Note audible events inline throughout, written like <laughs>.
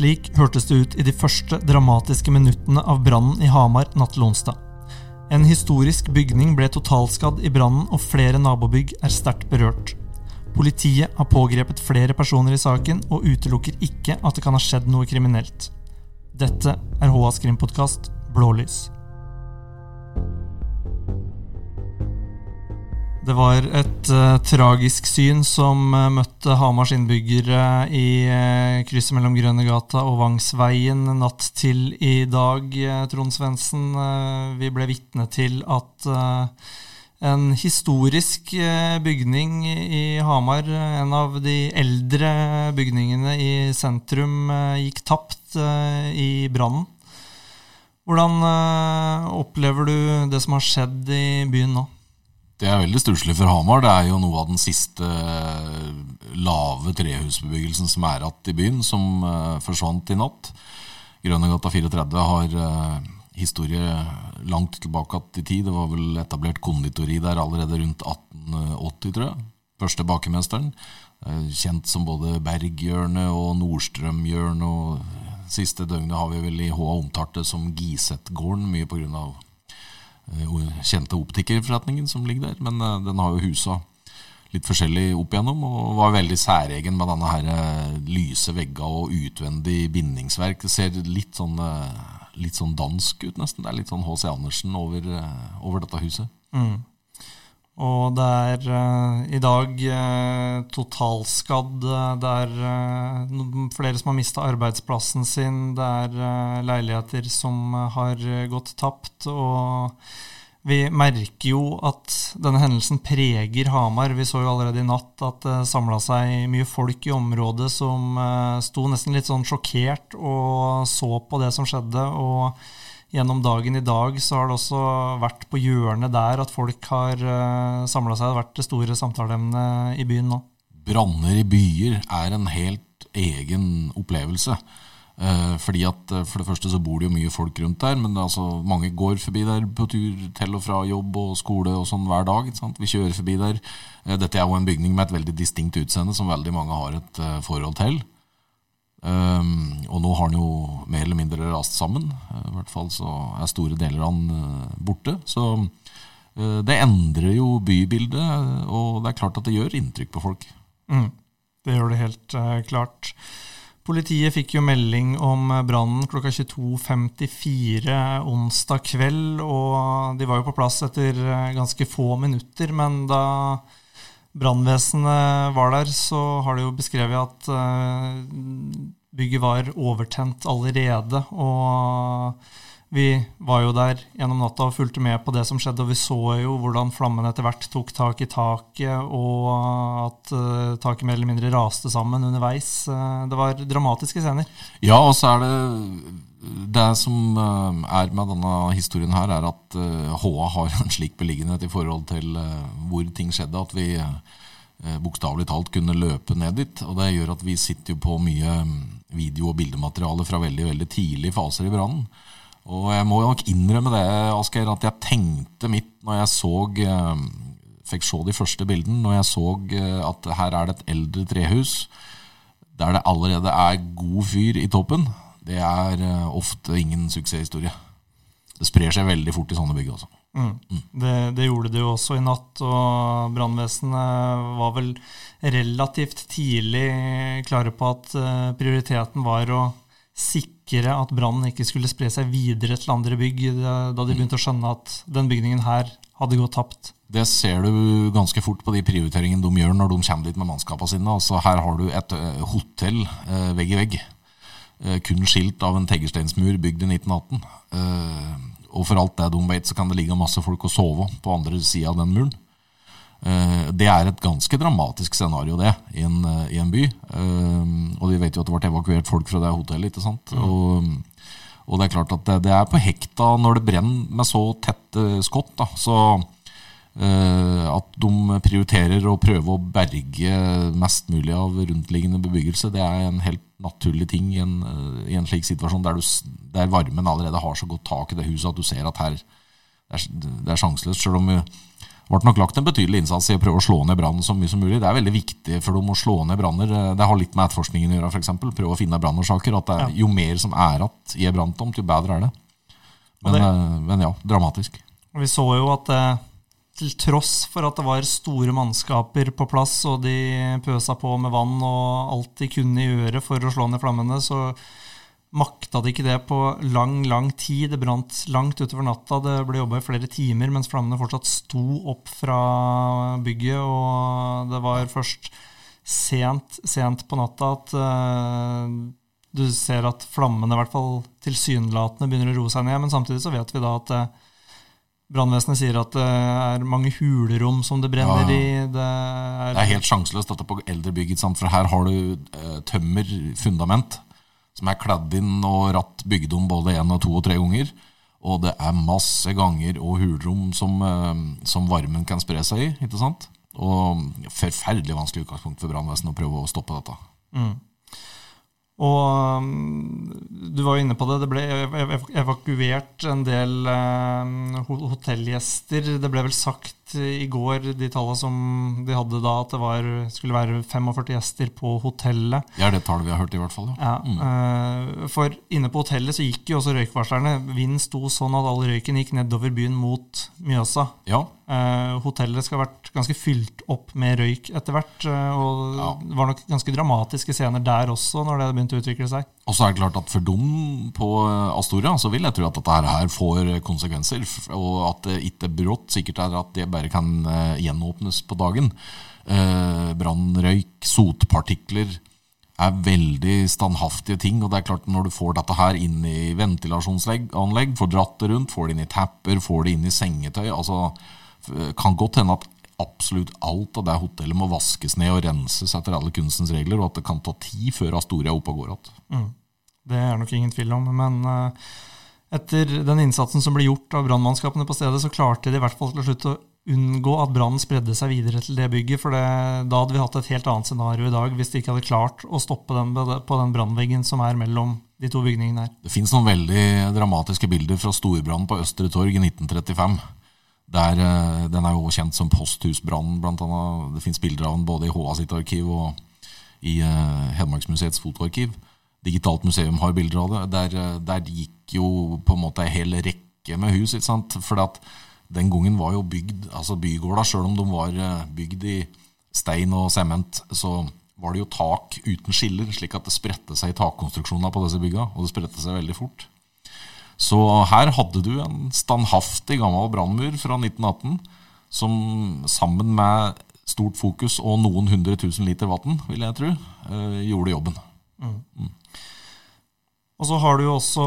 Slik hørtes det ut i de første dramatiske minuttene av brannen i Hamar natt til onsdag. En historisk bygning ble totalskadd i brannen, og flere nabobygg er sterkt berørt. Politiet har pågrepet flere personer i saken, og utelukker ikke at det kan ha skjedd noe kriminelt. Dette er HAs krimpodkast Blålys. Det var et uh, tragisk syn som uh, møtte Hamars innbyggere i uh, krysset mellom Grønnegata og Vangsveien natt til i dag, Trond Svendsen. vi ble vitne til at en historisk bygning i Hamar, en av de eldre bygningene i sentrum, gikk tapt i brannen. Hvordan opplever du det som har skjedd i byen nå? Det er veldig stusslig for Hamar. Det er jo noe av den siste eh, lave trehusbebyggelsen som er igjen i byen, som uh, forsvant i natt. Grønnegata 34 har uh, historie langt tilbake i tid. Det var vel etablert konditori der allerede rundt 1880, tror jeg. Første bakemesteren. Kjent som både Berghjørnet og Nordstrømhjørnet. Siste døgnet har vi vel i HA omtalt det som Gisetgården, mye på grunn av Eh, kjente optikerforretningen som ligger der. Men eh, den har jo husa litt forskjellig opp igjennom, og var veldig særegen med denne her eh, lyse vegga og utvendig bindingsverk. Det ser litt sånn, litt sånn dansk ut, nesten. Det er litt sånn H.C. Andersen over, over dette huset. Mm. Og det er uh, i dag uh, totalskadd. Det er uh, flere som har mista arbeidsplassen sin. Det er leiligheter som har gått tapt. Og vi merker jo at denne hendelsen preger Hamar. Vi så jo allerede i natt at det samla seg mye folk i området som sto nesten litt sånn sjokkert og så på det som skjedde. og gjennom dagen i dag så har det også vært på hjørnet der at folk har uh, eh, samla seg. Det har vært det store samtaleemnet i byen nå. Branner i byer er en helt egen opplevelse. Uh, fordi at uh, For det første så bor det jo mye folk rundt der, men altså, mange går forbi der på tur til og fra jobb og skole og sånn hver dag. Vi kjører forbi der. Uh, dette er jo en bygning med et veldig distinkt utseende som veldig mange har et forhold til. Um, og nå har den jo mer eller mindre rast sammen. Uh, I hvert fall så er store deler av den uh, borte. Så uh, det endrer jo bybildet, og det er klart at det gjør inntrykk på folk. Mm. Det gjør det helt klart. Politiet fikk jo melding om brannen klokka 22.54 onsdag kveld, og de var jo på plass etter ganske få minutter, men da brannvesenet var der, så har de jo beskrevet at uh, bygget var overtent allerede. Og vi var jo der gjennom natta og fulgte med på det som skjedde, og vi så jo hvordan flammene etter hvert tok tak i taket, og at uh, taket mer eller mindre raste sammen underveis. Uh, det var dramatiske scener. Ja, og så er det det som uh, er med denne historien her, er at HA har en slik beliggenhet i forhold til hvor ting skjedde, at vi bokstavelig talt kunne løpe ned dit. Og det gjør at vi sitter jo på mye video- og bildemateriale fra veldig, veldig tidlige faser i brannen. Og jeg må nok innrømme det, Asgeir, at jeg tenkte mitt når jeg så eh, Fikk se de første bildene, når jeg så eh, at her er det et eldre trehus der det allerede er god fyr i toppen. Det er eh, ofte ingen suksesshistorie. Det sprer seg veldig fort i sånne bygg. også. Mm. Mm. Det, det, gjorde det jo også i natt, og brannvesenet var vel relativt tidlig klare på at prioriteten var å sikre at brannen ikke skulle spre seg videre til andre bygg, da de begynte å skjønne at den bygningen her hadde gått tapt? Det ser du ganske fort på de prioriteringene de gjør når de kommer dit med mannskapene sine. Altså, her har du et eh, hotell eh, vegg i vegg, eh, kun skilt av en teglsteinsmur bygd i 1918. Eh, og for alt det de vet, så kan det ligge masse folk og sove på andre sida av den muren. Eh, det er et ganske dramatisk scenario, det, i en, eh, i en by. Eh, og de vet jo at det ble evakuert folk fra det hotellet. ikke sant? Mm. Og, og, det er klart at det, det, er på hekta når det brenner med så tette skott. da, så at de prioriterer å prøve å berge mest mulig av rundt-liggende bebyggelse, det er en helt naturlig ting i en, i en slik situasjon der, du, der, varmen allerede har så godt tak i det huset at du ser at her det er, det er sjanseløst. Selv om ble nok lagt en betydelig innsats i å prøve å slå ned brannen så mye som mulig. Det er veldig viktig for dem å slå ned branner. Det har litt med etterforskningen å gjøre, f.eks. Prøve å finne brannårsaker. Er, jo mer som er igjen i en branntomt, jo bedre er det. Men, det, eh, men, ja, dramatisk. Vi så jo at det, til tross for at det var store mannskaper på plass, og de pøsa på med vann og alt de kunne gjøre for å slå ned flammene, så makta de ikke det på lang, lang tid. Det brant langt utover natta. Det ble jobba i flere timer mens flammene fortsatt sto opp fra bygget. Og det var først sent, sent på natta at uh, du ser at flammene i hvert fall tilsynelatende begynner å roe seg ned. Men samtidig så vet vi da at uh, Brannvesenet sier at det er mange hulrom som det brenner ja, ja. i. Det er, det er, helt sjanseløst dette på eldre bygg, for her har du uh, tømmer, fundament som er kledd inn og ratt bygd om både én og to og tre ganger. Og det er masse ganger og hulrom som, eh, som varmen kan spre seg i. ikke sant? Og forferdelig vanskelig utgangspunkt for brannvesenet å prøve å stoppe dette. Mm. Og um, du var jo inne på det, det ble evakuert en del uh, hotellgjester. Det ble vel sagt i går, de tallene som de hadde da, at det var, skulle være 45 gjester på hotellet. Det er det tallet vi har hørt, i hvert fall. Ja. mm. uh, for inne på hotellet så gikk jo også røykvarslerne. Vinden sto sånn at all røyken gikk nedover byen mot Mjøsa. Ja. Uh, hotellet skal ha vært ganske fylt opp med røyk etter hvert. og ja. det var nok ganske dramatiske scener der også, når det begynte å utvikle seg. Og så er det klart at For dem på Astoria så vil jeg tro at dette her får konsekvenser. Og at det ikke brått sikkert er at det bare kan gjenåpnes på dagen. Brannrøyk, sotpartikler er veldig standhaftige ting. Og det er klart når du får dette her inn i ventilasjonsanlegg, får dratt det rundt, får det inn i tapper, får det inn i sengetøy altså Kan godt hende at absolutt alt av det hotellet må vaskes ned og renses etter alle kunstens regler, og at det kan ta tid før Astoria er oppe og går igjen. Mm. Det er nok ingen tvil om. Men uh, etter den innsatsen som ble gjort av brannmannskapene på stedet, så klarte de i hvert fall til slutt å unngå at brannen spredde seg videre til det bygget. For det, da hadde vi hatt et helt annet scenario i dag hvis de ikke hadde klart å stoppe den på den brannveggen som er mellom de to bygningene her. Det fins noen veldig dramatiske bilder fra storbrannen på Østre Torg i 1935. Der, eh, den er jo kjent som posthusbrannen, annet. Det fins bilder av den både i HA sitt arkiv og i uh, Hedmarksmuseets fotoarkiv. Digitalt museum har bilder av det. Der, eh, der gikk jo på en måte en hel rekke med hus. ikke sant? For den gangen var jo bygd, altså bygårda, sjøl om de var bygd i stein og sement, så var det jo tak uten skiller, slik at det spredte seg i takkonstruksjonene på disse bygga. Og det spredte seg veldig fort. Så her hadde du en standhaftig gammel brannmur fra 1918 som sammen med stort fokus og noen hundre tusen liter vann, vil jeg tro, eh, gjorde jobben. Mm. Og så har du jo også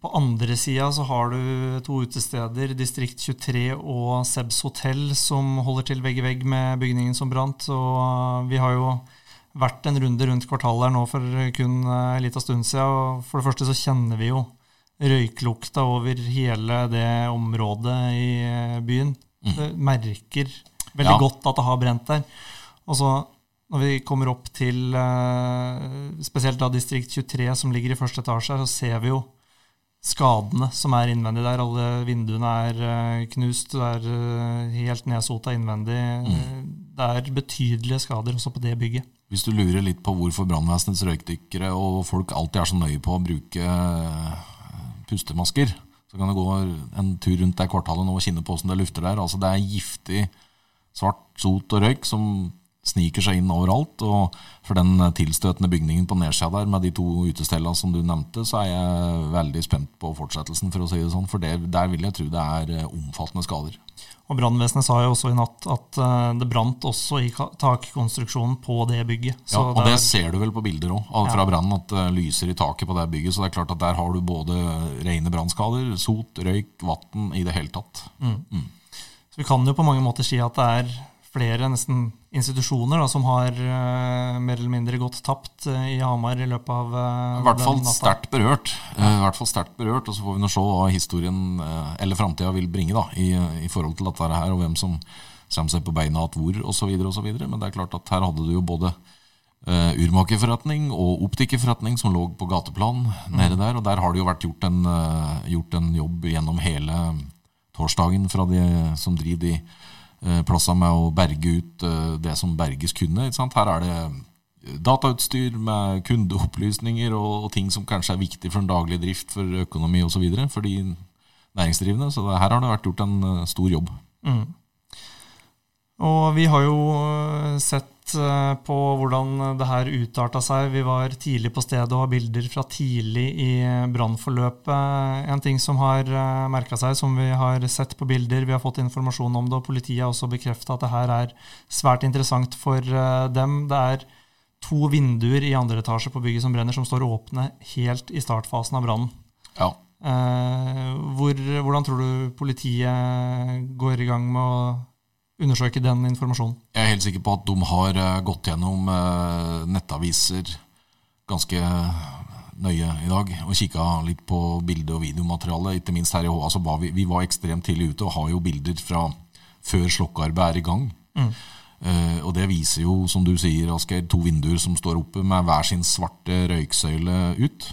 På andre sida så har du to utesteder, Distrikt 23 og Sebs hotell, som holder til vegg i vegg med bygningen som brant. Og vi har jo vært en runde rundt kvartalet her nå for kun en liten stund siden. Og for det første så kjenner vi jo røyklukta over hele det området i eh, byen. Mm. Du merker veldig ja. godt at det har brent der. Og så når vi kommer opp til eh, spesielt da distrikt 23, som ligger i første etasje, så ser vi jo skadene som er innvendig der. Alle vinduene er eh, knust, det er helt nedsota innvendig. Mm. Det er betydelige skader også på det bygget. Hvis du lurer litt på hvorfor brannvesenets røykdykkere og folk alltid er så nøye på å bruke pustemasker. Så kan du gå en tur rundt det kvartalet nå og kjenne på åssen det lufter der. Altså Det er giftig svart sot og røyk som sniker seg inn overalt. Og for den tilstøtende bygningen på nedsida der med de to utestellene som du nevnte, så er jeg veldig spent på fortsettelsen, for å si det sånn. For det, der vil jeg tro det er eh, omfattende skader. Og Brannvesenet sa jo også i natt at uh, det brant også i takkonstruksjonen på det bygget. Så ja, og det, det ser du vel på bilder òg fra ja. brannen, at det lyser i taket på det bygget. Så det er klart at der har du både rene brannskader, sot, røyk, vann i det hele tatt. Mm. Mm. Så vi kan jo på mange måter si at det er flere nesten institusjoner da, som har uh, mer eller mindre gått tapt uh, i Hamar i løpet av uh, I hvert fall sterkt berørt. I hvert fall sterkt berørt, Og så får vi nå se hva historien eller framtida vil bringe da, i, i, forhold til dette her, og hvem som kommer seg på beina igjen hvor, osv. Men det er klart at her hadde du jo både uh, urmakerforretning og optikerforretning som lå på gateplan nede mm. der. Og der har det jo vært gjort en, gjort en jobb gjennom hele torsdagen fra de som driver de plassene med å berge ut eh, det som berges kunne. Her er det datautstyr med kundeopplysninger og, ting som kanskje er viktig for en daglig drift, for økonomi osv. for de næringsdrivende. Så her har det vært gjort en stor jobb. Mm. Og vi har jo sett Eh, på hvordan det her utarta seg. Vi var tidlig på stedet og har bilder fra tidlig i brannforløpet. En ting som har eh, merka seg, som vi har sett på bilder, vi har fått informasjon om det, og politiet har også bekrefta at det her er svært interessant for eh, dem. Det er to vinduer i andre etasje på bygget som brenner, som står åpne helt i startfasen av brannen. Ja. Hvor, hvordan tror du politiet går i gang med å undersøke den informasjonen. Jeg er helt sikker på at de har eh, gått gjennom eh, nettaviser ganske nøye i dag og kikka litt på bilde- og videomateriale. Ikke minst her i Hå. Altså var vi, vi, var ekstremt tidlig ute og har jo bilder fra før slokkearbeidet er i gang. Mm. Uh, og det viser jo, som du sier, Asgeir, to vinduer som står oppe med hver sin svarte røyksøyle ut.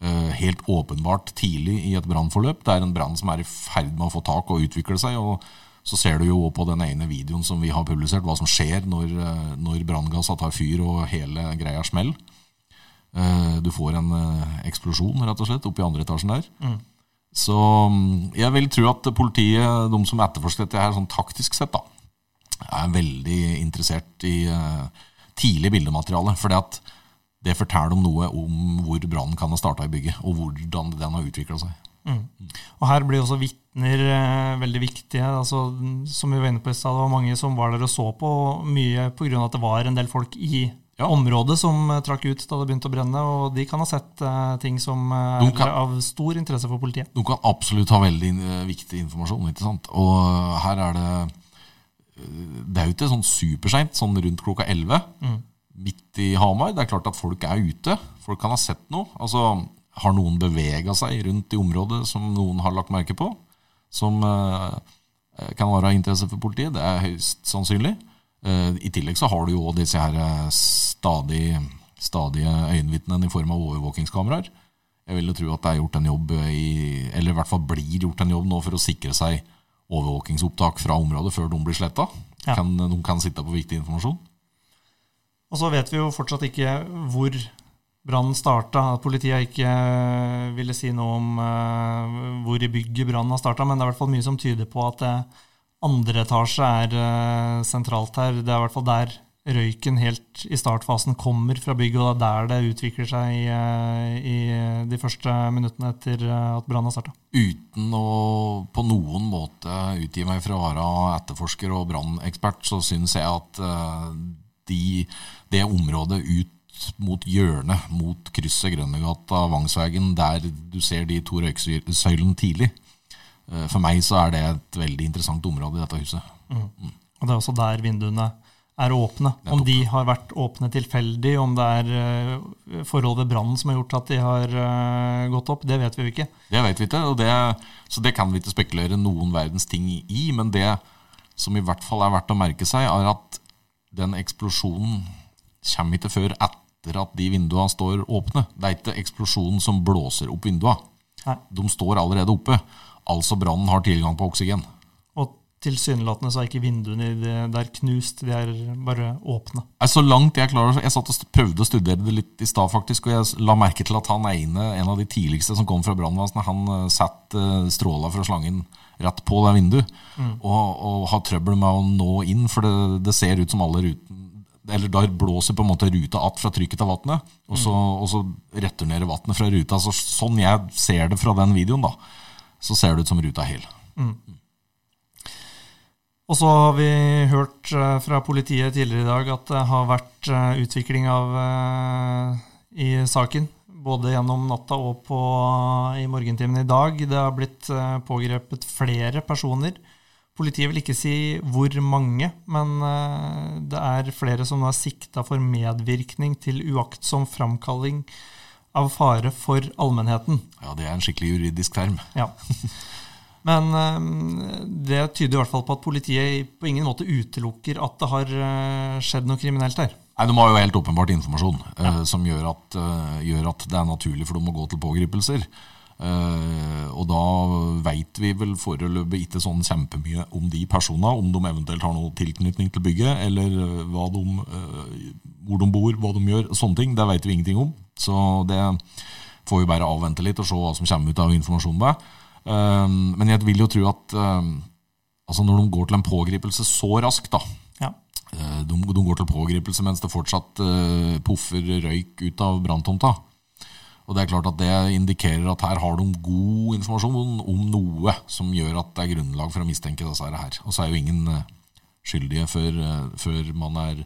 Uh, helt åpenbart tidlig i et brannforløp. Det er en brann som er i ferd med å få tak og utvikle seg. og så ser du jo på den ene videoen som vi har publisert, hva som skjer når, eh, når branngassa tar fyr og hele greia smeller. Eh, du får en eh, eksplosjon rett og slett oppe i andre etasjen der. Mm. Så mm, jeg vil tro at politiet, de som etterforsker dette her sånn taktisk sett, da, er veldig interessert i tidlig bildemateriale. For det forteller om noe om hvor brannen kan ha starta i bygget, og hvordan den har utvikla seg. Mm. Og Her blir også vitner eh, veldig viktige. Altså, som vi var inne på i stad, det var mange som var der og så på, mye pga. at det var en del folk i ja. området som eh, trakk ut da det begynte å brenne. Og de kan ha sett eh, ting som eh, er av stor interesse for politiet. De kan absolutt ha veldig eh, viktig informasjon. ikke sant? Og her er det Det er jo ikke sånn superseint, sånn rundt klokka 11. Mm. Midt i Hamar. Det er klart at folk er ute. Folk kan ha sett noe. Altså har noen bevega seg rundt i området som noen har lagt merke på? Som eh, kan være av interesse for politiet? Det er høyst sannsynlig. Eh, I tillegg så har du jo disse her eh, stadig, stadige øyenvitnene i form av overvåkingskameraer. Jeg vil jo tro at det er gjort en jobb i, eller i hvert fall blir gjort en jobb nå for å sikre seg overvåkingsopptak fra området før de blir sletta. Ja. De kan sitte på viktig informasjon. Og så vet vi jo fortsatt ikke hvor brannen starta. Politiet ikke uh, ville si noe om uh, hvor i bygget brannen har starta, men det er i hvert fall mye som tyder på at uh, andre etasje er sentralt her. Det er i hvert fall der røyken helt i startfasen kommer fra bygget, og det er der det utvikler seg i, i de første minuttene etter at brannen har starta. Uten å på noen måte utgi meg for å være etterforsker og brannekspert, så syns jeg at de, det området ut mot hjørnet, mot krysset Grønnegata, Vangsvegen, der du ser de to røyksøylene tidlig. Eh, for meg så er det et veldig interessant område i dette huset. Mm. Mm. Og Det er også der vinduene er åpne. Om de har vært åpne tilfeldig, om det er uh, forhold ved brannen som har gjort at de har uh, gått opp, det vet vi jo ikke. Det vet vi ikke, det, så det kan vi ikke spekulere noen verdens ting i. Men det som i hvert fall er verdt å merke seg, er at den eksplosjonen kommer ikke før etter etter at de vinduene står åpne. Det er ikke eksplosjonen som blåser opp vinduene. De står allerede oppe. Altså brannen har tilgang på oksygen. Og tilsynelatende så er ikke vinduene der knust, de er bare åpne. Så langt Jeg klarer, jeg satt og prøvde å studere det litt i stad, faktisk, og jeg la merke til at han ene, en av de tidligste som kom fra brannvesenet, han eh, satte eh, stråla fra slangen rett på det vinduet. Mm. Og, og, har trøbbel med å nå inn, for det, det ser ut som alle ruten, eller da blåser på en måte ruta att fra trykket av vannet, og, og, så returnerer vannet fra ruta. Så, sånn jeg ser det fra den videoen, da, så ser det ut som ruta er hel. Mm. Og så har vi hørt eh, fra politiet tidligere i dag at det har vært eh, utvikling av, uh, i saken. Både gjennom natta og på, i morgentimene i dag. Det har blitt pågrepet flere personer Politiet vil ikke si hvor mange, men eh, det er flere som nå er sikta for medvirkning til uaktsom framkalling av fare for allmennheten. Ja, det er en skikkelig juridisk term. Ja. Men eh, det tyder i hvert fall på at politiet på ingen måte utelukker at det har eh, skjedd noe kriminelt her. Nei, De har jo helt åpenbart informasjon ja. som gjør at, gjør at, det er naturlig for dem å gå til pågripelser. Uh, og da veit vi vel foreløpig ikke sånn kjempemye om de personene, om de eventuelt har noe tilknytning til bygget, eller uh, de, uh, hvor de bor, hva de gjør. Sånne ting. Det veit vi ingenting om. Så det får vi bare avvente litt og se hva som kommer ut av informasjonen Der. men jeg vil jo tro at altså når de går til en pågripelse så raskt, da ja. de, de, går til pågripelse mens det fortsatt puffer røyk ut av branntomta og Det er klart at det indikerer at her har de god informasjon om noe som gjør at det er grunnlag for å mistenke disse her. Og så er jo ingen eh, skyldige før, eh, før man er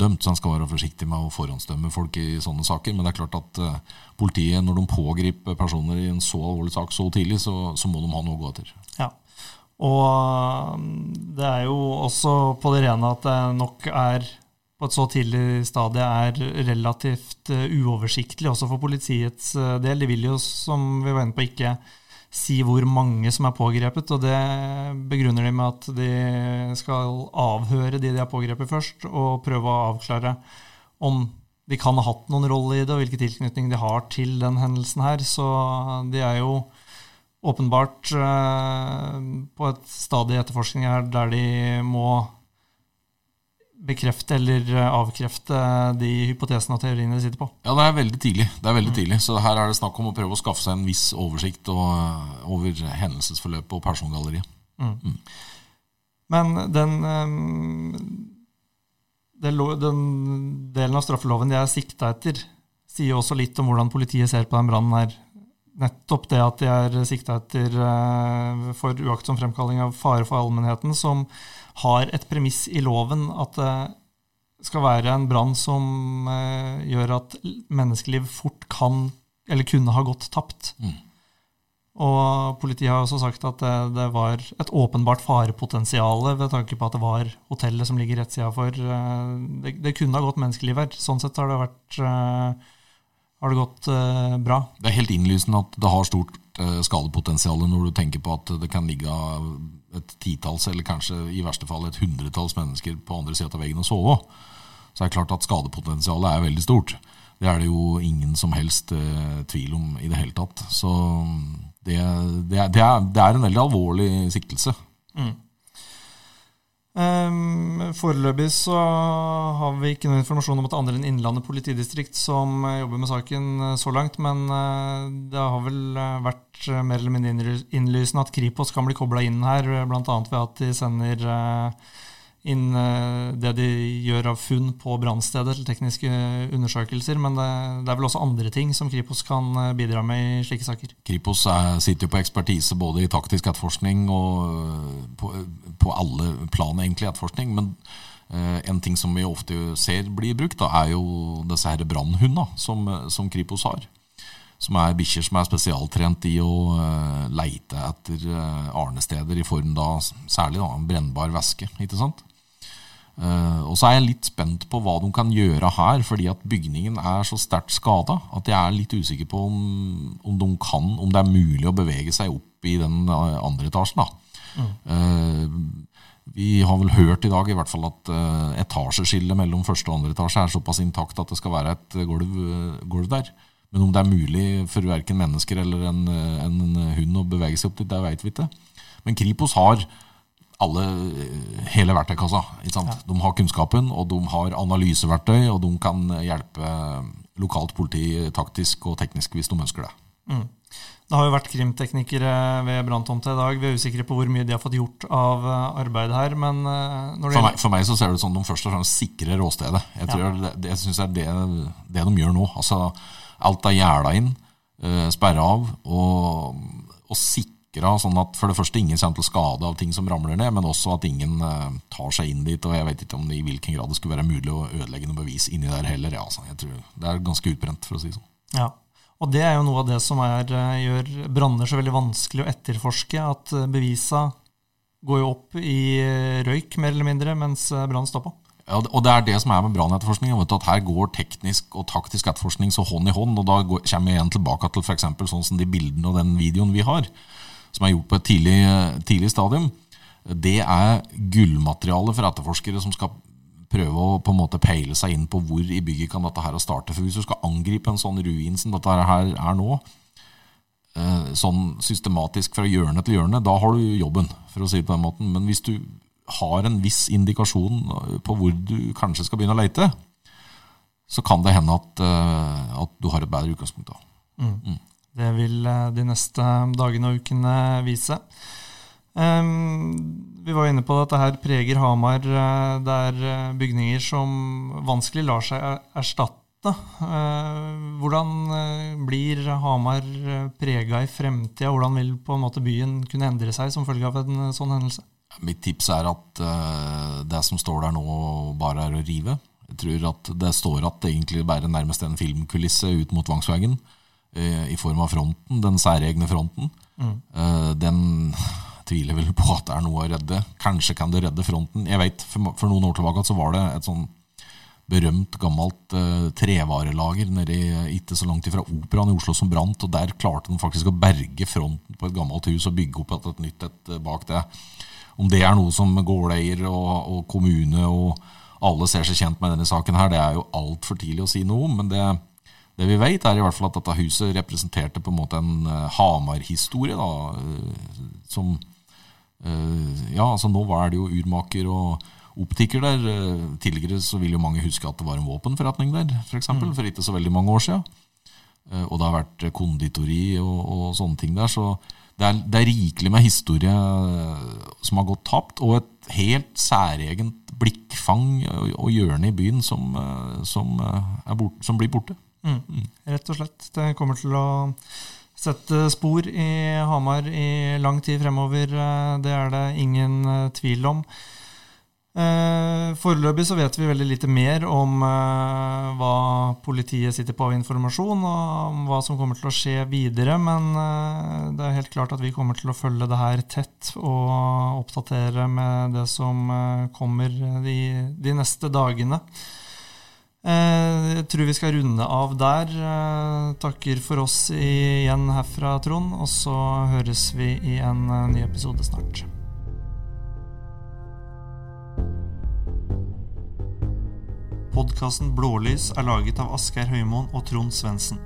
dømt, så en skal være forsiktig med å forhåndsdømme folk i sånne saker. Men det er klart at uh, politiet, når de pågriper personer i en så alvorlig sak så tidlig, så, så må de ha noe å gå etter. Ja, og det er jo også på det rene at det nok er på et så tidlig stadie er relativt uh, uoversiktlig også for politiets uh, del. De vil jo, som vi var inne på, ikke si hvor mange som er pågrepet. Og det begrunner de med at de skal avhøre de de har pågrepet først, og prøve å avklare om de kan ha hatt noen rolle i det, og hvilken tilknytning de har til den hendelsen her. Så de er jo åpenbart uh, på et stadig etterforskning her der de må bekrefte eller eh, avkrefte de hypotesene og teoriene de sitter på. Ja, det er veldig tidlig. Det er veldig mm. tidlig. Så her er det snakk om å prøve å skaffe seg en viss oversikt og, eh, over hendelsesforløpet og persongalleriet. Mm. Mm. Men den, den, delen av straffeloven de er sikta etter, sier også litt om hvordan politiet ser på den brannen her. Nettopp det at de er sikta etter eh, for uaktsom fremkalling av fare for allmennheten, som har et premiss i loven at det skal være en brann som eh, gjør at menneskeliv fort kan eller kunne ha gått tapt. Mm. Og politiet har også sagt at det, det, var et åpenbart farepotensial ved tanke på at det var hotellet som ligger rett sida for. Eh, det, det, kunne ha gått menneskeliv her. Sånn sett har det, vært, eh, har det gått bra. Det er helt innlysende at det har stort skadepotensial når du tenker på at det kan ligge et titalls, eller kanskje i verste fall et hundretalls mennesker på andre sida av veggen og sove. Så er det klart at skadepotensialet er veldig stort. Det er det jo ingen som helst eh, tvil om i det hele tatt. Så det, det, er, det, er, det er, en veldig alvorlig siktelse. Mm. Um, foreløpig så har vi ikke noe informasjon om at andre enn Innlandet politidistrikt som eh, jobber med saken eh, så langt, men uh, det har vel vært mer eller mindre innlysende at Kripos kan bli kobla inn her, bl.a. ved at de sender uh, inn eh, det de gjør av funn på brannstedet til tekniske undersøkelser. Men det, det, er vel også andre ting som Kripos kan eh, bidra med i slike saker? Kripos er, sitter jo på ekspertise både i taktisk etterforskning og eh, på, på alle plan egentlig etterforskning. Men en ting som vi ofte ser blir brukt, da, er jo disse her brannhundene som, som Kripos har som er bikkjer som er spesialtrent i å leite etter arnesteder i form da særlig da, brennbar væske. ikke sant? Uh, og så er jeg litt spent på hva de kan gjøre her, fordi at bygningen er så sterkt skada at jeg er litt usikker på om, om, de kan, om det er mulig å bevege seg opp i den eh, andre etasjen. Mm. Uh, vi har vel hørt i dag i hvert fall at uh, etasjeskillet mellom første og andre etasje er såpass intakt at det skal være et gulv, gulv der. Men om det er mulig for verken mennesker eller en, en hund å bevege seg opp dit, det veit vi ikke. Men Kripos har alle, hele verktøykassa. Ja. De har kunnskapen, og de har analyseverktøy, og de kan hjelpe lokalt politi taktisk og teknisk hvis de ønsker det. Mm. Det har jo vært krimteknikere ved branntomta i dag. Vi er usikre på hvor mye de har fått gjort av eh, arbeidet her. men eh, for meg, for, meg, så ser det ut som de først og fremst sikrer råstedet. Jeg, tror ja. det, jeg syns det er det, det, de gjør nå. Altså, alt er gjerda inn, eh, sperra av, og, og sikre sikra, sånn at for det første ingen kommer til skade av ting som ramler ned, men også at ingen uh, tar seg inn dit. Og jeg vet ikke om det i hvilken grad det skulle være mulig å ødelegge noe bevis inni der heller. Ja, altså, jeg tror Det er ganske utbrent, for å si det sånn. Ja. Og det er jo noe av det som er, eh, gjør branner så veldig vanskelig å etterforske. At eh, bevisa går jo opp i røyk, mer eller mindre, mens brannen står på. Ja, og det er det som er med brannetterforskning. At her går teknisk og taktisk etterforskning så hånd i hånd. og Da kommer vi igjen tilbake til for sånn som de bildene og den videoen vi har som er gjort på et tidlig, tidlig stadium, det er gullmateriale for etterforskere som skal prøve å på en måte peile seg inn på hvor i bygget kan dette her starte. For hvis du skal angripe en sånn ruin som dette her er nå, eh, sånn systematisk fra hjørne til hjørne, da har du jobben, for å si det på den måten. Men hvis du har en viss indikasjon på hvor du kanskje skal begynne å leite, så kan det hende at, at du har et bedre utgangspunkt da. Mm. Mm. Det vil de neste dagene og ukene vise. Vi var inne på at dette her preger Hamar. Det er bygninger som vanskelig lar seg erstatte Eh, hvordan eh, blir Hamar eh, prega i fremtida? Hvordan vil på en måte byen kunne endre seg som følge av en sånn hendelse? Mitt tips er at det som står der nå, bare er å rive. Jeg tror at det står at det egentlig bare nærmest en filmkulisse ut mot Vangsvegen. I form av fronten, den særegne fronten. Mm. Den <laughs> tviler vel på at det er noe å redde. Kanskje kan det redde fronten. Jeg vet, For, for noen år tilbake så var det et sånn berømt, gammelt uh, trevarelager nede ikke så langt ifra Operaen i Oslo som brant. og Der klarte de faktisk å berge fronten på et gammelt hus og bygge opp et, nytt et eh, bak det. Om det er noe som gårdeier og, og, kommune og alle ser seg kjent med denne saken, her, det er jo altfor tidlig å si noe om. Men det, det, vi vet, er i hvert fall at dette huset representerte på en måte en uh, Hamar-historie. da, uh, som Ja, altså nå var det jo urmaker og optiker der. Eh, tidligere så vil jo mange huske at det var en våpenforretning der, f.eks. For, eksempel, mm. for ikke så veldig mange år siden. Eh, og det har vært konditori og, og sånne ting der. Så det er, det er, rikelig med historie eh, som har gått tapt, og et helt særegent blikkfang og hjørne i byen som, som, bort, som blir borte. Mm. Mm. Rett og slett. Det kommer til å sette spor i Hamar i lang tid fremover. Det er det ingen tvil om. Eh, foreløpig så vet vi veldig lite mer om eh, hva politiet sitter på av informasjon, og om hva som kommer til å skje videre. Men eh, det er helt klart at vi kommer til å følge det her tett og oppdatere med det som kommer de, de neste dagene. Jeg tror vi skal runde av der. Takker for oss igjen herfra, Trond. Og så høres vi i en ny episode snart. Podkasten Blålys er laget av Asgeir Høymoen og Trond Svendsen.